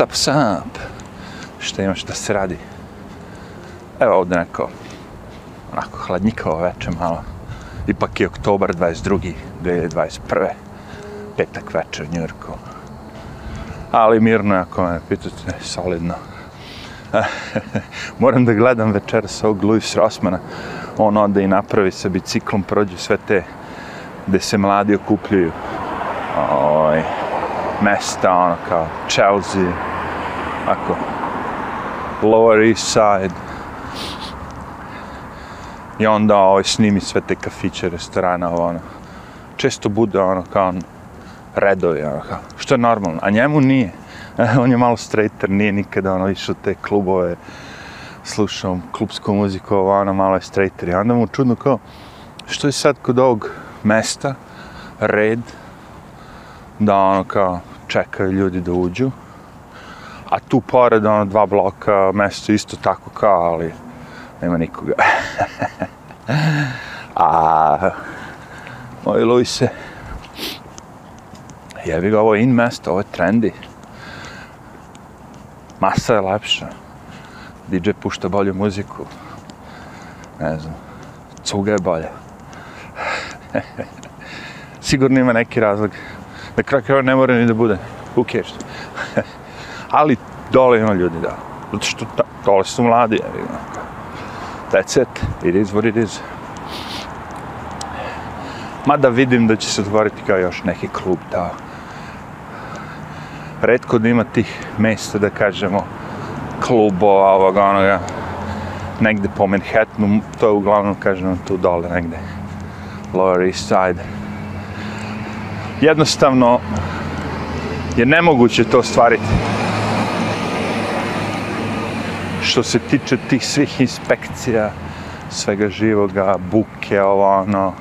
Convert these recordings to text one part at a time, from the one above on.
sap sap. Šta imaš da se radi? Evo ovdje neko, onako hladnjikavo veče malo. Ipak je oktobar 22. 2021. Petak večer u Njurku. Ali mirno je, ako me pitate, solidno. Moram da gledam večeras ovog Louis Rossmana. On ode i napravi sa biciklom, prođe sve te gde se mladi okupljaju. Oj, mesta, ono kao Chelsea, tako. Lower East Side. I onda ovaj, snimi sve te kafiće, restorana, ono. Često bude ono kao redovi, ono kao, što je normalno, a njemu nije. on je malo straighter, nije nikada ono išao te klubove, slušao klubsku muziku, ovo ono malo je straighter. I onda mu čudno kao, što je sad kod ovog mesta, red, da ono kao čekaju ljudi da uđu, a tu pored ono dva bloka, mesto isto tako kao, ali nema nikoga. a, moj Luise, jevi ga, ovo in mesto, ovo je trendy. Masa je lepša. DJ pušta bolju muziku. Ne znam, cuga je bolja. Sigurno ima neki razlog. Na kraju ne mora ni da bude. Who cares? Ali dole ima ljudi, da. Zato što ta, dole su mladi, je, That's it. It is what it is. Mada vidim da će se otvoriti kao još neki klub, da. Redko da ima tih mesta, da kažemo, klubova, ovoga, onoga, negde po Manhattanu, to je uglavnom, kažem, tu dole negde. Lower East Side. Jednostavno je nemoguće to stvariti. Što se tiče tih svih inspekcija, svega živoga, buke, ovo ono,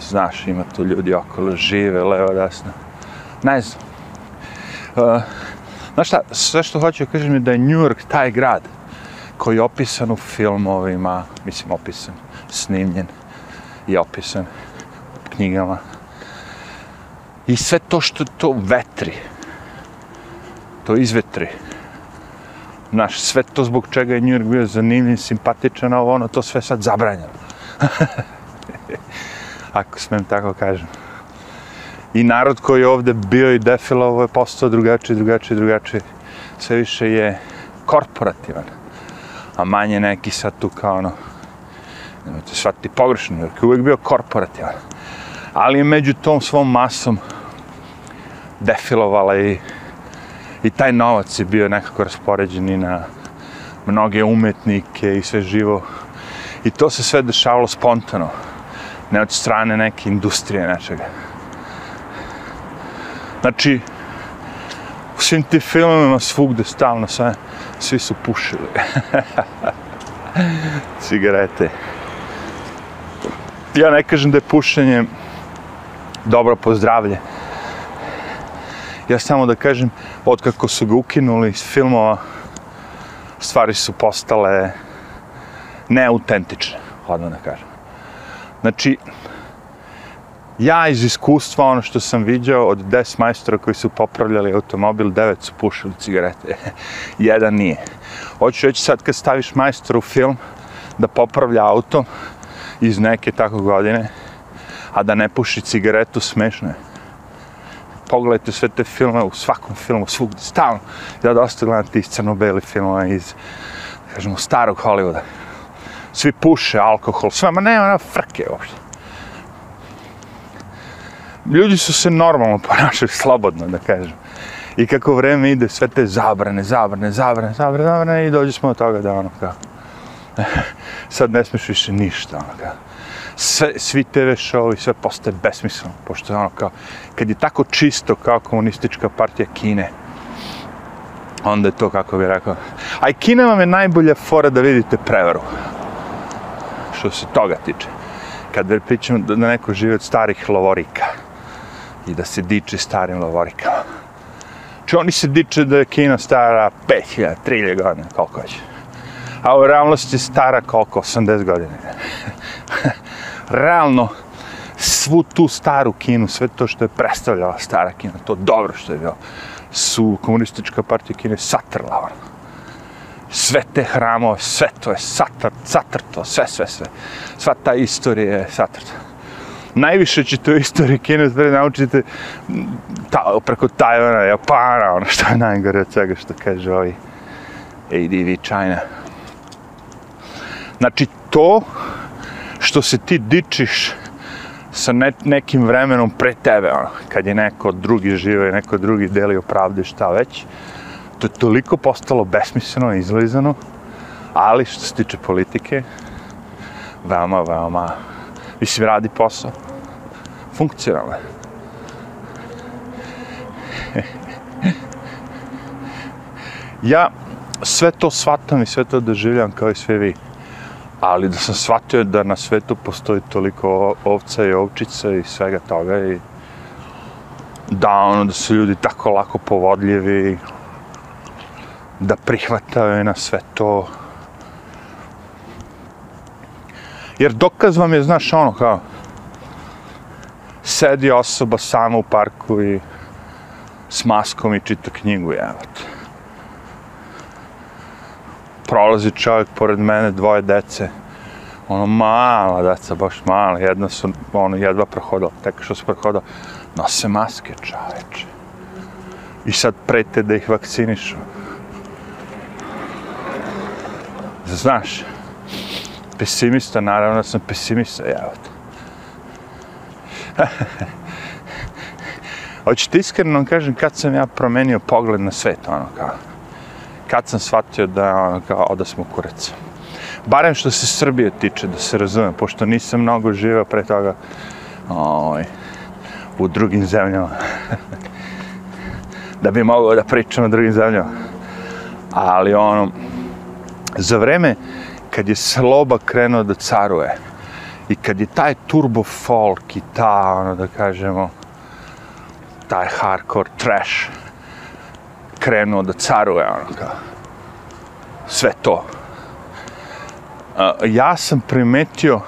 znaš, ima tu ljudi okolo, žive, levo, desno. Ne znam. Uh, znaš šta, sve što hoću kažem je da je New York taj grad koji je opisan u filmovima, mislim opisan, snimljen i opisan u knjigama. I sve to što to vetri, to izvetri, Naš, sve to zbog čega je New York bio zanimljiv, simpatičan, ovo ono, to sve sad zabranjeno. Ako smem tako kažem. I narod koji je ovde bio i defilovao je postao drugačiji, drugačiji, drugačiji. Sve više je korporativan. A manje neki sad tu kao ono, nemojte shvatiti pogrešno, jer je uvijek bio korporativan. Ali je među tom svom masom defilovala i i taj novac je bio nekako raspoređen i na mnoge umetnike i sve živo. I to se sve dešavalo spontano, ne od strane neke industrije nečega. Znači, u svim tim filmima svugde stalno sve, svi su pušili. Cigarete. Ja ne kažem da je pušenje dobro pozdravlje, Ja samo da kažem, od kako su ga ukinuli iz filmova, stvari su postale neautentične, hladno da kažem. Znači, ja iz iskustva, ono što sam vidio od 10 majstora koji su popravljali automobil, devet su pušili cigarete, jedan nije. Hoću reći sad kad staviš majstora u film da popravlja auto iz neke tako godine, a da ne puši cigaretu, smešno je pogledajte sve te filme u svakom filmu, svugdje, stalno. Ja dosta gledam tih crno-beli filmova iz, kažemo, starog Hollywooda. Svi puše alkohol, sve, ma nema nema frke uopšte. Ljudi su se normalno ponašali, slobodno, da kažem. I kako vreme ide, sve te zabrane, zabrane, zabrane, zabrane, zabrane, i dođe smo od toga da ono kao, sad ne smiješ više ništa, ono kao sve, svi TV show i sve postaje besmisleno, pošto je ono kao, kad je tako čisto kao komunistička partija Kine, onda je to kako bi rekao. A i Kina vam je najbolja fora da vidite prevaru. Što se toga tiče. Kad ver pričamo da neko živi od starih lovorika i da se diče starim lovorikama. Či oni se diče da je Kina stara 5000, 3000 godina, koliko već. A u realnosti je stara koliko? 80 godina realno svu tu staru kinu, sve to što je predstavljala stara kina, to dobro što je bilo, su komunistička partija Kine satrla, ono. Sve te hramove, sve to je satr, satrto, sve, sve, sve. Sva ta istorija je satrta. Najviše ćete u istoriji Kine stvari naučiti ta, preko Tajvana, Japana, ono što je najgore od svega što kaže ovi ADV China. Znači, to što se ti dičiš sa ne, nekim vremenom pre tebe, ono, kad je neko drugi živo i neko drugi delio pravde šta već, to je toliko postalo besmisleno i izlizano, ali što se tiče politike, veoma, veoma, mislim, radi posao, funkcionalno. ja sve to shvatam i sve to doživljam kao i sve vi ali da sam shvatio da na svetu postoji toliko ovca i ovčica i svega toga i da ono da su ljudi tako lako povodljivi da prihvataju na sve to. Jer dokaz vam je znaš ono kao sedi osoba sama u parku i s maskom i čita knjigu, jevate prolazi čovjek pored mene, dvoje dece, ono mala deca, baš mala, jedna su, ono, jedva prohodala, tek što su prohodala, nose maske čoveče. I sad prete da ih vakcinišu. Znaš, pesimista, naravno da sam pesimista, evo te. Hoćete iskreno kažem kad sam ja promenio pogled na svet, ono kao kad sam shvatio da, kao, da smo kurac. Barem što se Srbije tiče, da se razumem, pošto nisam mnogo živao pre toga ovaj, u drugim zemljama. da bi mogao da pričam o drugim zemljama. Ali ono, za vreme kad je sloba krenuo da caruje i kad je taj turbo folk i ta, ono da kažemo, taj hardcore trash, krenuo da caruje, ono kao, sve to. Ja sam primetio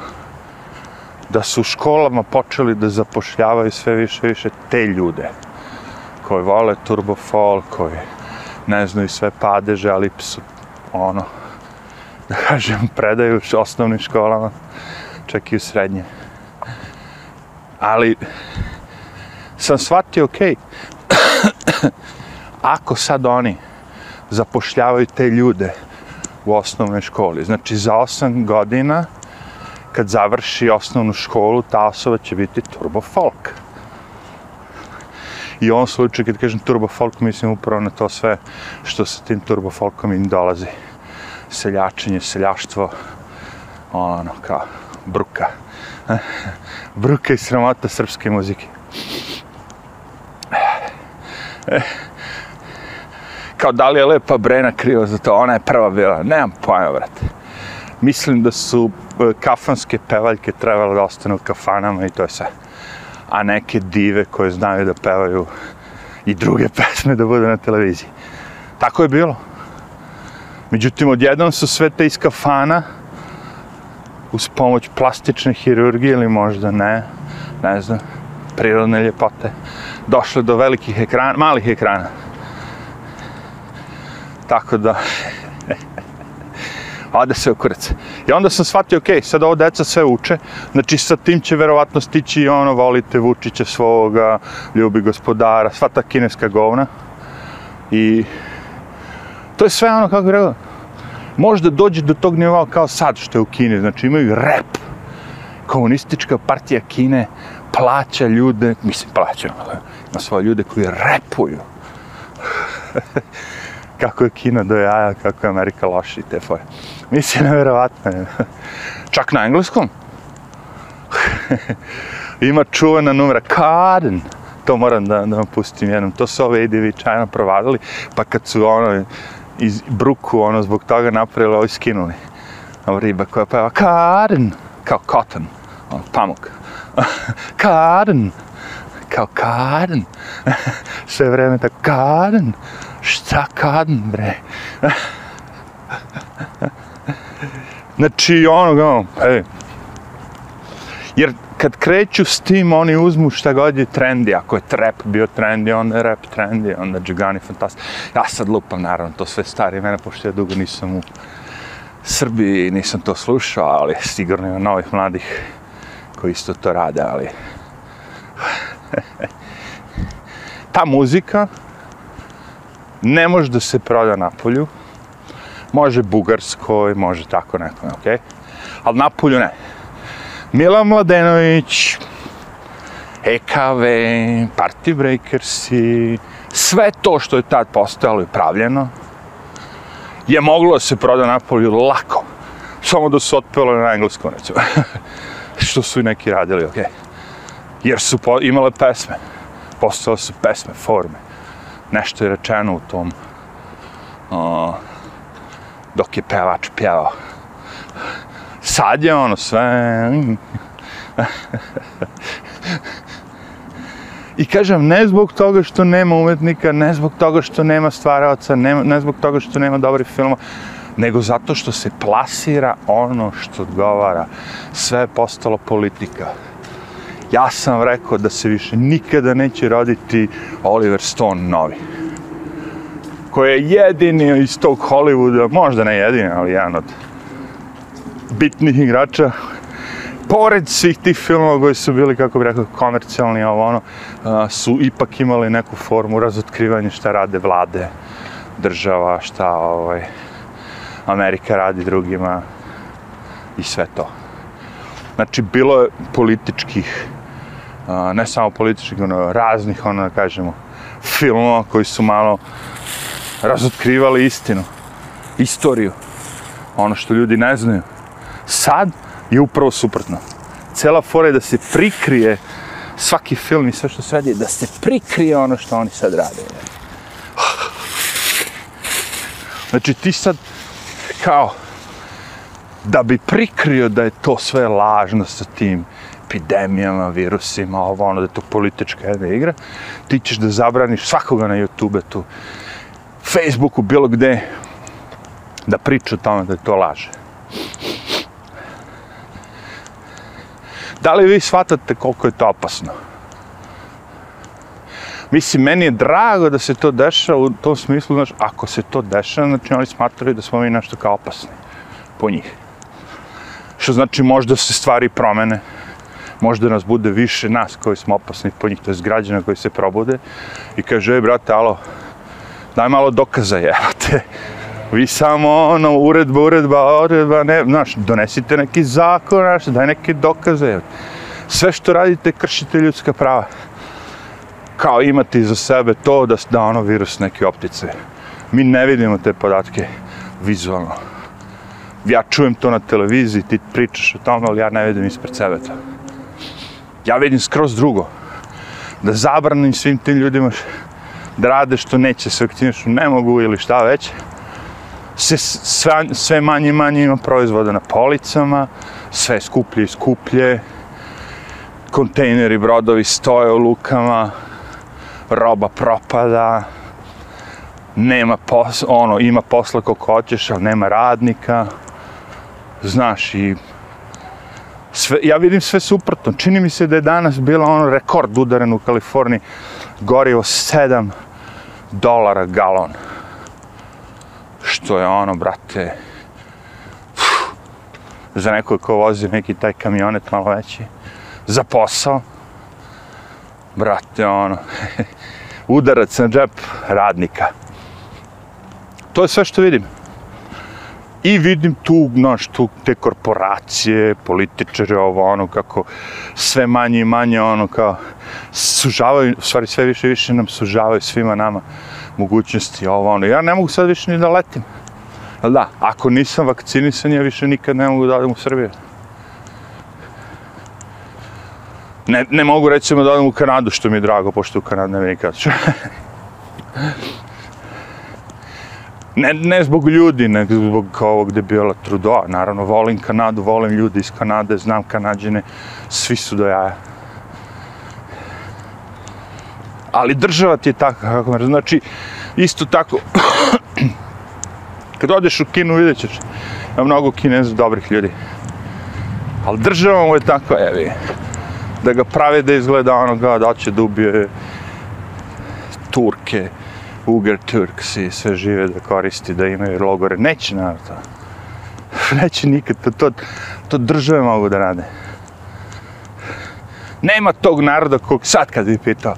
da su u školama počeli da zapošljavaju sve više i više te ljude koji vole turbo folk, koji ne znaju sve padeže, ali su ono, da kažem, predaju u osnovnim školama, čak i u srednje. Ali sam shvatio, okej, okay, ako sad oni zapošljavaju te ljude u osnovnoj školi, znači za 8 godina kad završi osnovnu školu, ta osoba će biti turbo folk. I u ovom slučaju, kad kažem turbo folk, mislim upravo na to sve što sa tim turbo folkom im dolazi. Seljačenje, seljaštvo, ono, kao, bruka. bruka i sramota srpske muzike. Eh. Eh. Kao da li je lepa Brena kriva za to, ona je prva bila, nemam pojma, brate. Mislim da su e, kafanske pevaljke trebale da ostanu u kafanama i to je sve. A neke dive koje znaju da pevaju i druge pesme da budu na televiziji. Tako je bilo. Međutim, odjednom su sve te iz kafana uz pomoć plastične hirurgije ili možda ne, ne znam, prirodne ljepote, došle do velikih ekrana, malih ekrana. Tako da... Ode se u kurac. I onda sam shvatio, ok, sad ovo deca sve uče, znači sa tim će verovatno stići ono, volite Vučića svoga, ljubi gospodara, sva ta kineska govna. I to je sve ono, kako bih rekao, možda dođe do tog nivoa kao sad što je u Kini, znači imaju rep. Komunistička partija Kine plaća ljude, mislim plaća, na svoje ljude koji repuju. kako je Kina do jaja, kako je Amerika loša i te fore. Mislim, nevjerovatno je. Čak na engleskom. Ima čuvena numera, Kaden. To moram da, da vam pustim jednom. To su ove ADV China provadili, pa kad su ono iz bruku, ono, zbog toga napravili, ovi skinuli. Ovo riba koja peva, Kaden. Kao cotton, ono, pamuk. Kaden. Kao Kaden. Sve vreme tako, Kaden šta kad, bre? znači, ono, ono, ej. Jer kad kreću s tim, oni uzmu šta god je trendi. Ako je trap bio trendi, onda je rap trendi, onda je Džigani fantastično. Ja sad lupam, naravno, to sve stari mene, pošto ja dugo nisam u Srbiji nisam to slušao, ali sigurno ima novih mladih koji isto to rade, ali... Ta muzika ne može da se proda na polju, može bugarskoj, može tako nekome, okej? Okay? Ali na polju ne. Milan Mladenović, EKV, Party Breakersi, sve to što je tad postojalo i pravljeno, je moglo da se proda na polju lako. Samo da su otpelo na engleskom, recimo. što su i neki radili, okej. Okay? Jer su po, imale pesme. Postale su pesme, forme. Nešto je rečeno u tom uh, dok je pevač pjevao sad je ono sve... I kažem, ne zbog toga što nema umetnika, ne zbog toga što nema stvaraoca, ne, ne zbog toga što nema dobrih filma, nego zato što se plasira ono što odgovara. Sve je postalo politika. Ja sam rekao da se više nikada neće roditi Oliver Stone novi. Koji je jedini iz tog Hollywooda, možda ne jedini, ali jedan od bitnih igrača pored svih tih filmova koji su bili, kako bih rekao, komercijalni, ovo ono, su ipak imali neku formu razotkrivanja šta rade vlade, država, šta ovaj, Amerika radi drugima i sve to. Znači, bilo je političkih, ne samo političkih, ono, raznih, ono, da kažemo, filmova koji su malo razotkrivali istinu, istoriju, ono što ljudi ne znaju. Sad je upravo suprotno. Cela fora je da se prikrije svaki film i sve što se radi, da se prikrije ono što oni sad rade. Znači ti sad kao da bi prikrio da je to sve lažno sa tim epidemijama, virusima, ovo ono, da je to politička jedna igra, ti ćeš da zabraniš svakoga na YouTube, tu, Facebooku, bilo gde, da priča o tome da je to laže. Da li vi shvatate koliko je to opasno? Mislim, meni je drago da se to dešava u tom smislu, znači, ako se to dešava, znači oni smatraju da smo mi nešto kao opasni po njih. Što znači možda se stvari promene, možda nas bude više nas koji smo opasni po njih, to je građana koji se probude i kaže, ej brate, alo, daj malo dokaza, jevate, vi samo ono, uredba, uredba, uredba, ne, znaš, donesite neki zakon, znaš, daj neke dokaze. Sve što radite, kršite ljudska prava. Kao imati za sebe to da, da ono virus neke optice. Mi ne vidimo te podatke vizualno. Ja čujem to na televiziji, ti pričaš o tome, ali ja ne vidim ispred sebe to. Ja vidim skroz drugo. Da zabranim svim tim ljudima da rade što neće se aktivno, ne mogu ili šta već. Se sve, sve manje i manje ima proizvoda na policama, sve skuplje i skuplje, kontejneri, brodovi stoje u lukama, roba propada, nema posla, ono, ima posla kako hoćeš, ali nema radnika, znaš, i sve, ja vidim sve suprotno. Čini mi se da je danas bila ono rekord udaren u Kaliforniji, gorivo 7 dolara galon što je ono, brate, uf, za neko ko vozi neki taj kamionet malo veći, za posao, brate, ono, udarac na džep radnika. To je sve što vidim. I vidim tu, znaš, tu te korporacije, političare, ovo, ono, kako sve manje i manje, ono, kao, sužavaju, u stvari sve više i više nam sužavaju svima nama mogućnosti, ovo, ono. Ja ne mogu sad više ni da letim. Da, ako nisam vakcinisan, ja više nikad ne mogu da odem u Srbiju. Ne, ne mogu recimo da odem u Kanadu, što mi je drago, pošto u Kanadu ne nikad ću. ne, ne zbog ljudi, ne zbog ovog debila Trudeau. Naravno, volim Kanadu, volim ljudi iz Kanade, znam Kanadžine, svi su do jaja. Ali država ti je tako, kako me znači, isto tako, kad odeš u kinu vidjet ćeš, ima mnogo kineza dobrih ljudi. Ali država mu je takva, evi, da ga prave ono da izgleda onoga da će da ubije Turke, Uger Turks i sve žive da koristi, da imaju logore. Neće narod to. Neće nikad, to, to, to države mogu da rade. Nema tog naroda kog sad kad bi pitao,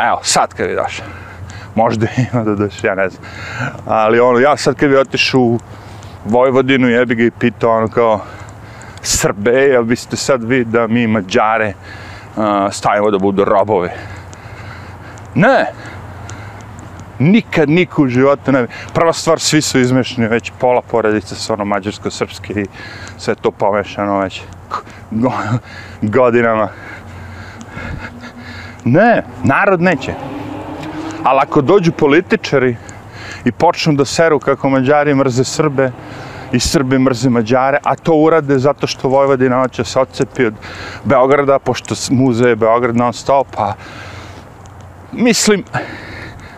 evo, sad kad bi došao, možda ima da došao, ja ne znam. Ali ono, ja sad kad bi otišao u Vojvodinu, ja bi ga i pitao, ono kao, Srbe, jel biste sad vi da mi Mađare uh, stavimo da budu robove? Ne! Nikad niko u životu ne bi. Prva stvar, svi su izmešani, već pola porodice su ono mađarsko-srpske i sve to pomešano već godinama. Ne, narod neće. Ali ako dođu političari i počnu da seru kako Mađari mrze Srbe i Srbi mrze Mađare, a to urade zato što Vojvodina hoće se odcepi od Beograda, pošto muzeje Beograd non stop, pa mislim,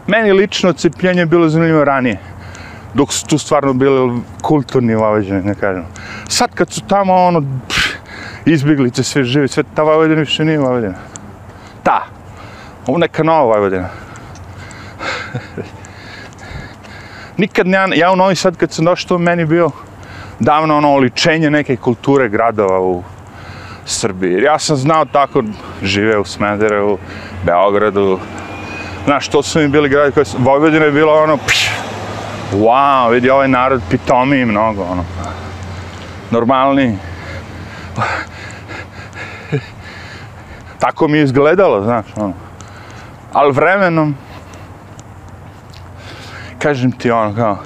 meni lično odcepljenje je bilo zanimljivo ranije dok su tu stvarno bili kulturni vavađani, ne kažem. Sad kad su tamo, ono, pff, izbjeglice, sve živi, sve ta Vojvodina više nije Vojvodina. Ta. Ovo neka nova Vojvodina. Nikad ne, ja u Novi Sad kad sam došao, to meni bio davno ono oličenje neke kulture gradova u Srbiji. Ja sam znao tako, žive u Smederevu, Beogradu, znaš, to su mi bili gradi koji su, Vojvodina je bila ono, pš, wow, vidi ovaj narod pitomi mnogo, ono, normalni. Tako mi je izgledalo, znaš, ono. Ali vremenom, kažem ti ono, kao,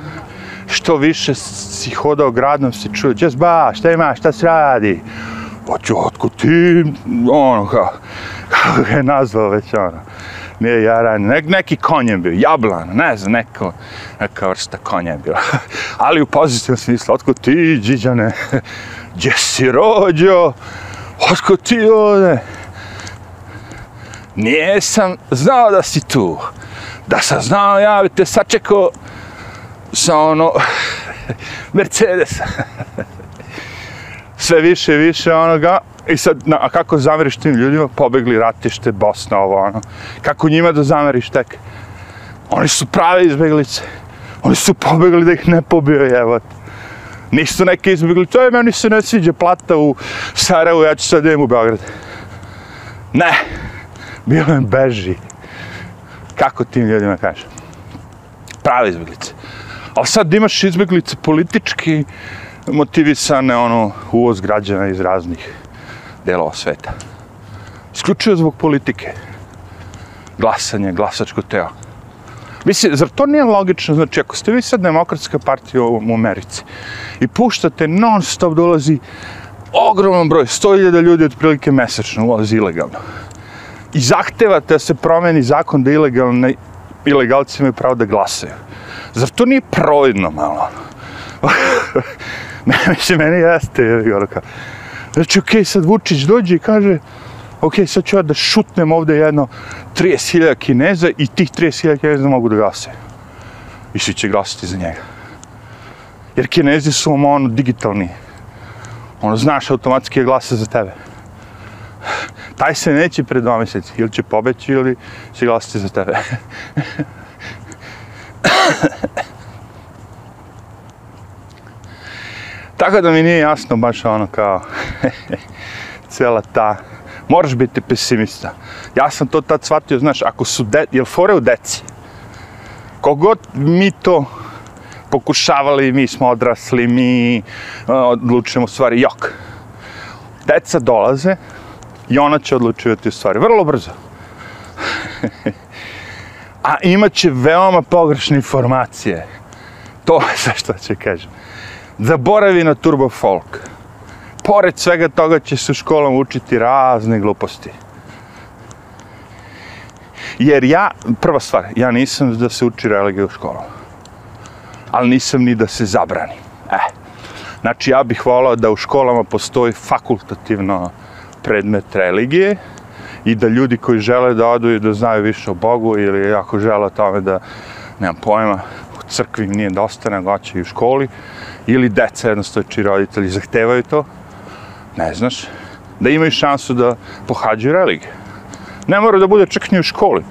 što više si hodao gradom, si čuo, just ba, šta ima, šta se radi? Pa čotko ti, ono, kao, kako ga je nazvao već, ono, nije jaranj, ne, neki konj je bio, jablan, ne znam, neko, neka vrsta konja je bila. Ali u pozitivnom smislu, otko ti, Điđane, gdje si rođo, otko ti ovde? Nijesam znao da si tu. Da sam znao, ja bi te sačekao sa ono, Mercedes. Sve više i više onoga. I sad, na, a kako zameriš tim ljudima? Pobegli ratište, Bosna, ovo ono. Kako njima da zameriš tek? Oni su prave izbeglice. Oni su pobegli da ih ne pobio, jevat. Nisu neke izbeglice. Oj, meni se ne sviđa plata u Sarajevu, ja ću sad idem u Beograd. Ne. Bilo im beži. Kako tim ljudima kažem? Prave izbeglice. Ali sad imaš izbeglice politički motivisane, ono, uvoz građana iz raznih delova sveta. Isključio zbog politike. Glasanje, glasačko teo. Mislim, zar to nije logično? Znači, ako ste vi sad demokratska partija u Americi i puštate non stop dolazi ogroman broj, 100.000 ljudi otprilike mesečno ulazi ilegalno. I zahtevate da se promeni zakon da ilegalne, ilegalci imaju pravo da glasaju. Zar to nije providno malo? ne, mislim, meni jeste, je ono kao. Reći, okej, okay, sad Vučić dođe i kaže, ok, sad ću ja da šutnem ovde jedno 30.000 kineza i tih 30.000 kineza mogu da glasaju. I svi će glasati za njega. Jer kinezi su vam ono digitalni. Ono, znaš, automatski je glasa za tebe. Taj se neće pred dva mjeseca. Ili će pobeći ili će glasati za tebe. Tako da mi nije jasno baš ono kao cijela ta, moraš biti pesimista. Ja sam to tad shvatio, znaš, ako su, de, jel fore u deci? Kogod mi to pokušavali, mi smo odrasli, mi uh, odlučujemo stvari, jok. Deca dolaze i ona će odlučivati stvari, vrlo brzo. A imaće veoma pogrešne informacije. To je sve što će kažem zaboravi na turbo folk. Pored svega toga će se u školom učiti razne gluposti. Jer ja, prva stvar, ja nisam da se uči religija u školom. Ali nisam ni da se zabrani. E. Znači, ja bih volao da u školama postoji fakultativno predmet religije i da ljudi koji žele da odu i da znaju više o Bogu ili ako žele o tome da, nemam pojma, u crkvi nije dosta, nego će i u školi, ili deca jednostavno čiji roditelji zahtevaju to, ne znaš, da imaju šansu da pohađaju religiju. Ne mora da bude čak ni u školi.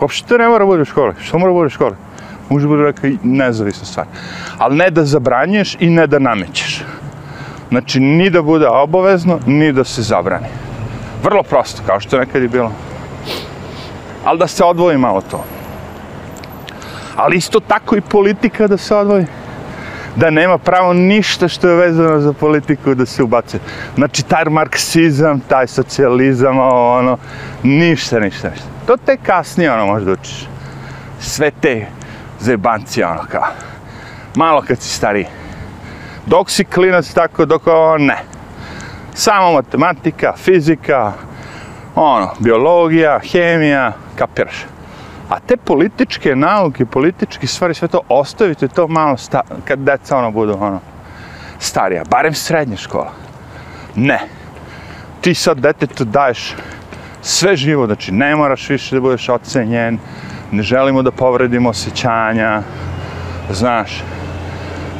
Uopšte ne mora da bude u školi. Što mora da bude u školi? Može da bude neka nezavisna stvar. Ali ne da zabranješ i ne da namećeš. Znači, ni da bude obavezno, ni da se zabrani. Vrlo prosto, kao što nekad je bilo. Ali da se odvoji malo to. Ali isto tako i politika da se odvoji. Da nema pravo ništa što je vezano za politiku da se ubace. Znači, taj marksizam, taj socijalizam, ono, ništa, ništa, ništa. To te kasnije, ono, možda učiš. Sve te zebancije, ono, kao. Malo kad si stariji. Dok si klinac tako, dok ovo ne. Samo matematika, fizika, ono, biologija, hemija, kapiraš. A te političke nauke, političke stvari, sve to ostavite to malo sta kad deca ono budu ono starija, barem srednja škola. Ne. Ti sad detetu daješ sve živo, znači ne moraš više da budeš ocenjen, ne želimo da povredimo osjećanja, znaš.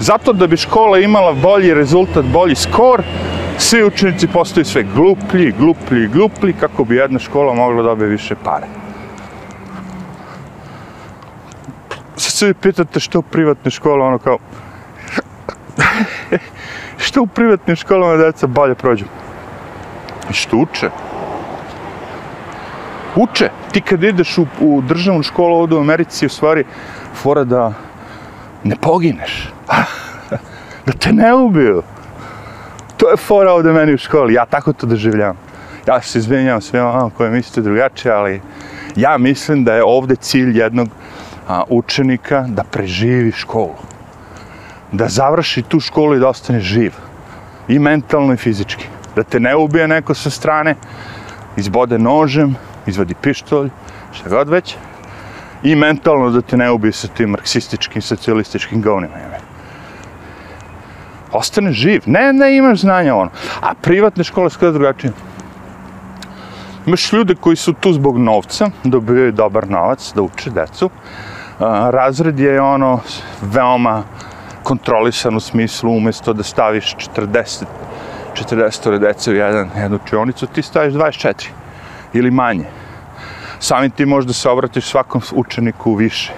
Zato da bi škola imala bolji rezultat, bolji skor, svi učenici postaju sve gluplji, gluplji, gluplji, kako bi jedna škola mogla dobiti više pare. Se vi pitate što u privatne škole, ono kao... što u privatnim školama deca bolje prođu? Što uče? Uče. Ti kad ideš u, u državnu školu ovdje u Americi, u stvari, fora da ne pogineš. da te ne ubiju. To je fora ovdje meni u školi. Ja tako to doživljam. Ja se izvinjam ono koje mislite drugačije, ali ja mislim da je ovdje cilj jednog a, učenika da preživi školu. Da završi tu školu i da ostane živ. I mentalno i fizički. Da te ne ubije neko sa strane, izbode nožem, izvadi pištolj, šta god već. I mentalno da te ne ubije sa tim marksističkim, socijalističkim govnima. Ostane živ. Ne, ne imaš znanja ono. A privatne škole skoro drugačije. Imaš ljude koji su tu zbog novca, dobijaju dobar novac da uče decu. Razred je ono veoma kontrolisan u smislu umjesto da staviš 40 40 dece u jedan, jednu učionicu, ti staviš 24 ili manje. Samim ti možda se obratiš svakom učeniku više.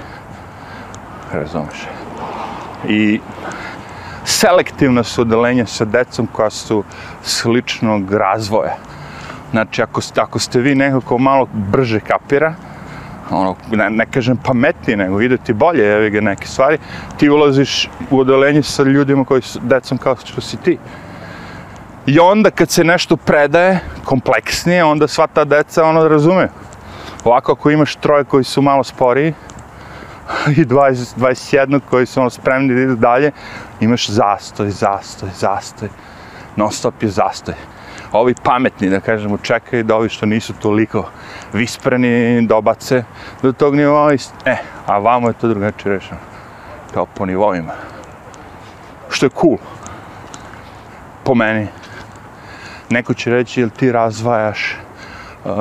Razumeš? I selektivna su odelenja sa decom koja su sličnog razvoja. Znači, ako, ako ste vi nekako malo brže kapira, ono, ne, ne kažem pametnije, nego ide ti bolje, evi ga neke stvari, ti ulaziš u odelenje sa ljudima koji su decom kao što si ti. I onda kad se nešto predaje kompleksnije, onda sva ta deca ono razume. Ovako ako imaš troje koji su malo sporiji i 20, 21 koji su ono spremni da idu dalje, imaš zastoj, zastoj, zastoj. Non stop je zastoj. Ovi pametni, da kažemo, čekaju da ovi što nisu toliko vispreni dobace do tog nivoa. E, a vamo je to drugačije rešeno. Kao po nivoima. Što je cool. Po meni neko će reći, jel ti razvajaš uh,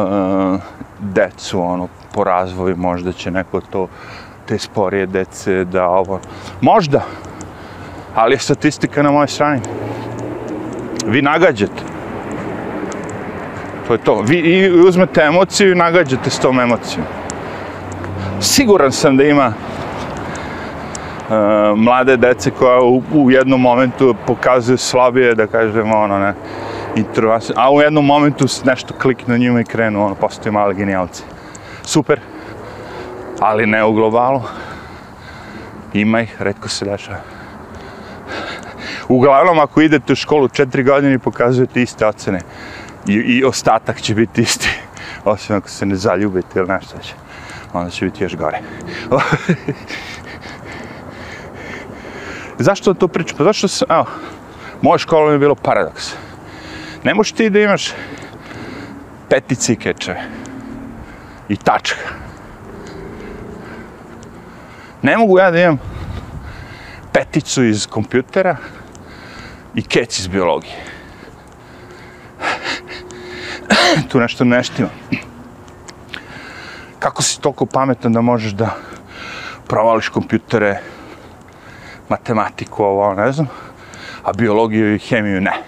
decu, ono, po razvoju, možda će neko to, te sporije dece, da ovo, možda, ali je statistika na mojoj strani. Vi nagađate. To je to. Vi i uzmete emociju i nagađate s tom emocijom. Siguran sam da ima uh, mlade dece koja u, u jednom momentu pokazuju slabije, da kažemo, ono, ne, introvasi, a u jednom momentu nešto klikne na njima i krenu, ono, postoji mali genijalci. Super, ali ne u globalu. Ima ih, redko se dešava. Uglavnom, ako idete u školu četiri godine pokazujete iste ocene, i, i ostatak će biti isti, osim ako se ne zaljubite ili nešto će, onda će biti još gore. Zašto to pričam? Pa zašto sam, evo, moja škola mi je bilo paradoks. Ne možeš ti da imaš petici kečeve i tačka. Ne mogu ja da imam peticu iz kompjutera i kec iz biologije. tu nešto neštima. Kako si toliko pametan da možeš da provališ kompjutere, matematiku, ovo, ne znam, a biologiju i hemiju ne.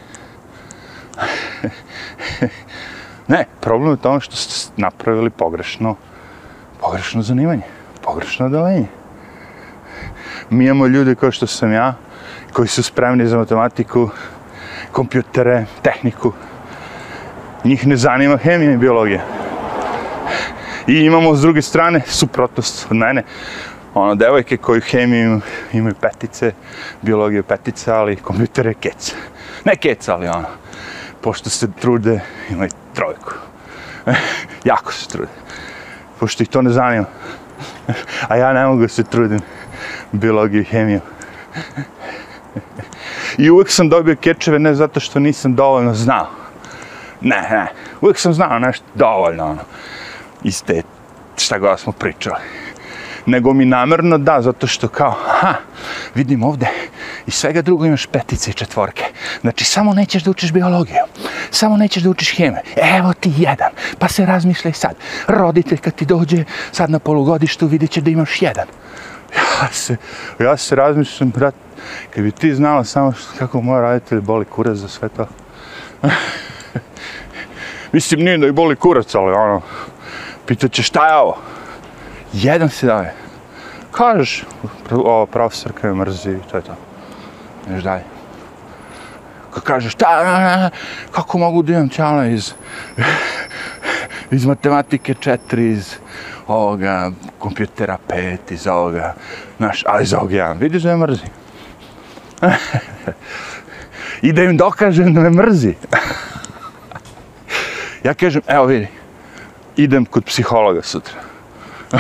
Ne, problem je u tome što ste napravili pogrešno, pogrešno zanimanje, pogrešno odelenje. Mi imamo ljude kao što sam ja, koji su spremni za matematiku, kompjutere, tehniku. Njih ne zanima hemija i biologija. I imamo s druge strane suprotnost od mene. Ono, devojke koji hemiju imaju petice, biologiju petice, ali kompjutere keca. Ne kec, ali ono, pošto se trude, imaju trojku. jako se trude. Pošto ih to ne zanima. A ja ne mogu se trudim biologiju i hemiju. I uvek sam dobio kečeve ne zato što nisam dovoljno znao. Ne, ne. Uvijek sam znao nešto dovoljno, ono. Iz te, šta god smo pričali. Nego mi namerno da, zato što kao, ha, vidim ovde, i svega drugo imaš petice i četvorke. Znači, samo nećeš da učiš biologiju. Samo nećeš da učiš hemiju. Evo ti jedan. Pa se razmišljaj sad. Roditelj kad ti dođe sad na polugodištu vidit će da imaš jedan. Ja se, ja se razmišljam, brat, kad bi ti znala samo kako moj roditelj boli kurac za sve to. Mislim, nije da i boli kurac, ali ono, pitaće šta je ovo? Jedan se daje. Kažeš, ova profesorka me mrzi, to je to. Neš dalje. Kad kažeš, šta, kako mogu da imam čala iz, iz matematike četiri, iz ovoga, kompjutera pet, iz ovoga, znaš, ali iz ovoga jedan. Vidiš da me mrzi. I da im dokažem da me mrzi ja kažem, evo vidi, idem kod psihologa sutra.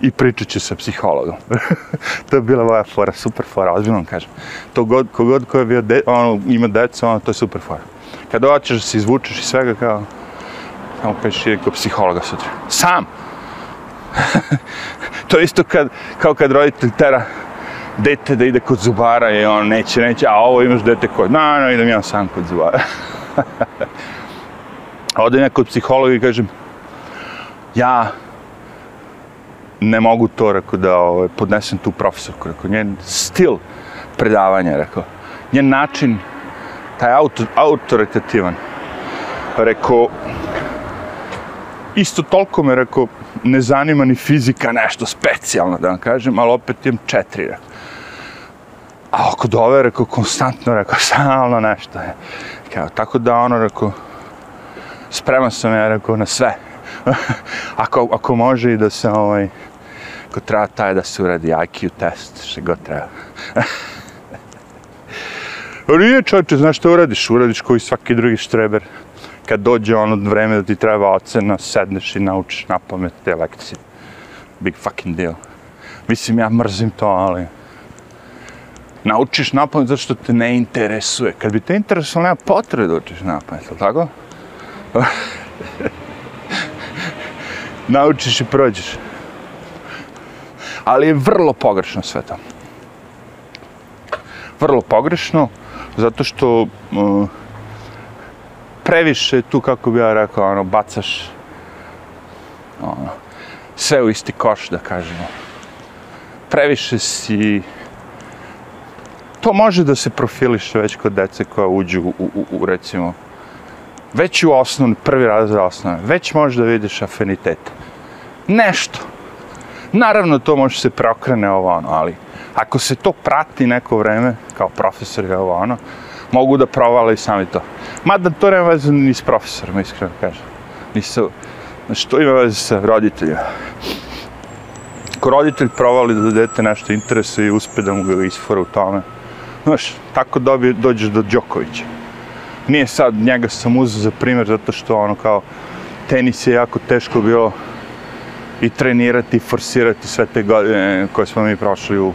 I pričat ću sa psihologom. to je bila moja fora, super fora, ozbiljno kažem. To god, kogod ko je bio, de, ono, ima deca, ono, to je super fora. Kad hoćeš da se izvučeš i svega, kao, samo kažeš, idem kod psihologa sutra. Sam! to je isto kad, kao kad roditelj tera dete da ide kod zubara i on neće, neće, a ovo imaš dete kod, na, no, idem ja sam kod zubara. Ode neko od psihologa i kažem, ja ne mogu to, rekao, da ovaj, podnesem tu profesorku, rekao, njen stil predavanja, rekao, njen način, taj auto, autoritativan, rekao, isto toliko me, rekao, ne zanima ni fizika nešto specijalno, da vam kažem, ali opet imam četiri, rekao. A oko dove, rekao, konstantno, rekao, stalno nešto je. Kao, tako da, ono, rekao, spreman sam ja, rekao, na sve. ako, ako može i da se, ovaj, ako treba taj da se uradi IQ test, što god treba. Nije čovječe, znaš što uradiš? Uradiš koji svaki drugi štreber. Kad dođe ono vreme da ti treba ocena, sedneš i naučiš na pamet te lekcije. Big fucking deal. Mislim, ja mrzim to, ali naučiš na pamet zato što te ne interesuje. Kad bi te interesovalo, nema potrebe da učiš na pamet, tako? naučiš i prođeš. Ali je vrlo pogrešno sve to. Vrlo pogrešno, zato što uh, previše tu, kako bi ja rekao, ono, bacaš ono, sve u isti koš, da kažemo. Previše si to može da se profiliše već kod dece koja uđu u, u, u recimo, već u osnovni, prvi razred osnovne, već možeš da vidiš afinitet. Nešto. Naravno, to može se preokrene ovo ono, ali ako se to prati neko vreme, kao profesor je ovo ono, mogu da provale i sami to. Mada to nema veze ni s profesorom, iskreno kažem. Nisu, znači, to ima veze sa roditeljima. Ako roditelj provali da dete nešto interesuje i uspe da mu ga isfora u tome, Znaš, tako dobi, dođeš do Đokovića. Nije sad, njega sam uzeo za primjer, zato što ono kao, tenis je jako teško bilo i trenirati, i forsirati sve te godine koje smo mi prošli u...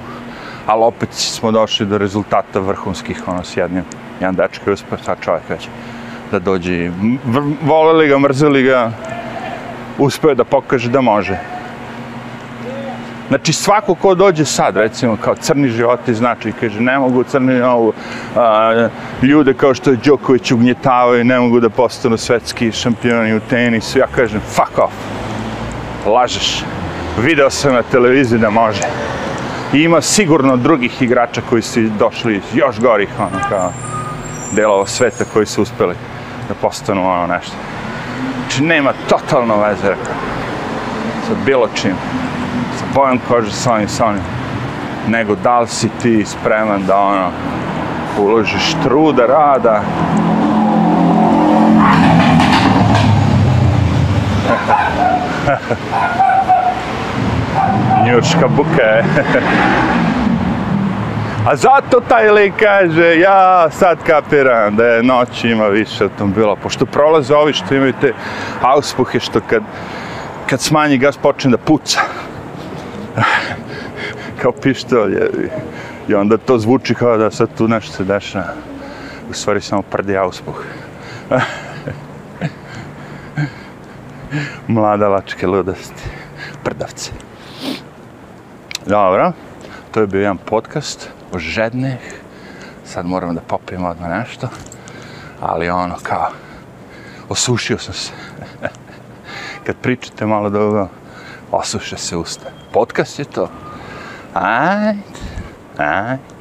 Ali opet smo došli do rezultata vrhunskih, ono, s jednim. Jedan dečko je uspio, sad čovjek već, da dođe. Voleli ga, mrzeli ga, uspio da pokaže da može. Znači svako ko dođe sad, recimo kao crni životi, znači kaže ne mogu crni ovu, a, ljude kao što je Đoković ugnjetavaju, ne mogu da postanu svetski šampioni u tenisu, ja kažem fuck off, lažeš, video sam na televiziji da može. I ima sigurno drugih igrača koji su došli iz još gorih, ono, kao delova sveta koji su uspeli da postanu ono nešto. Znači, nema totalno veze, rekao. Sa bilo čim. Sa kaže Sonja, Sonja. Nego da li si ti spreman da ono, uložiš truda, rada. Njurška buka je. A zato taj lik kaže, ja sad kapiram da je noć ima više automobila, pošto prolaze ovi što imaju te auspuhe što kad, kad smanji gas počne da puca. kao pištolj. I onda to zvuči kao da sad tu nešto se dešava. U stvari samo prdi auspuh. Mladalačke ludosti. Prdavci. Dobro, to je bio jedan podcast o žednih. Sad moram da popijem odmah nešto. Ali ono kao, osušio sam se. Kad pričate malo dugo, osuše se usta. Podcast je to. Ajde, ajde.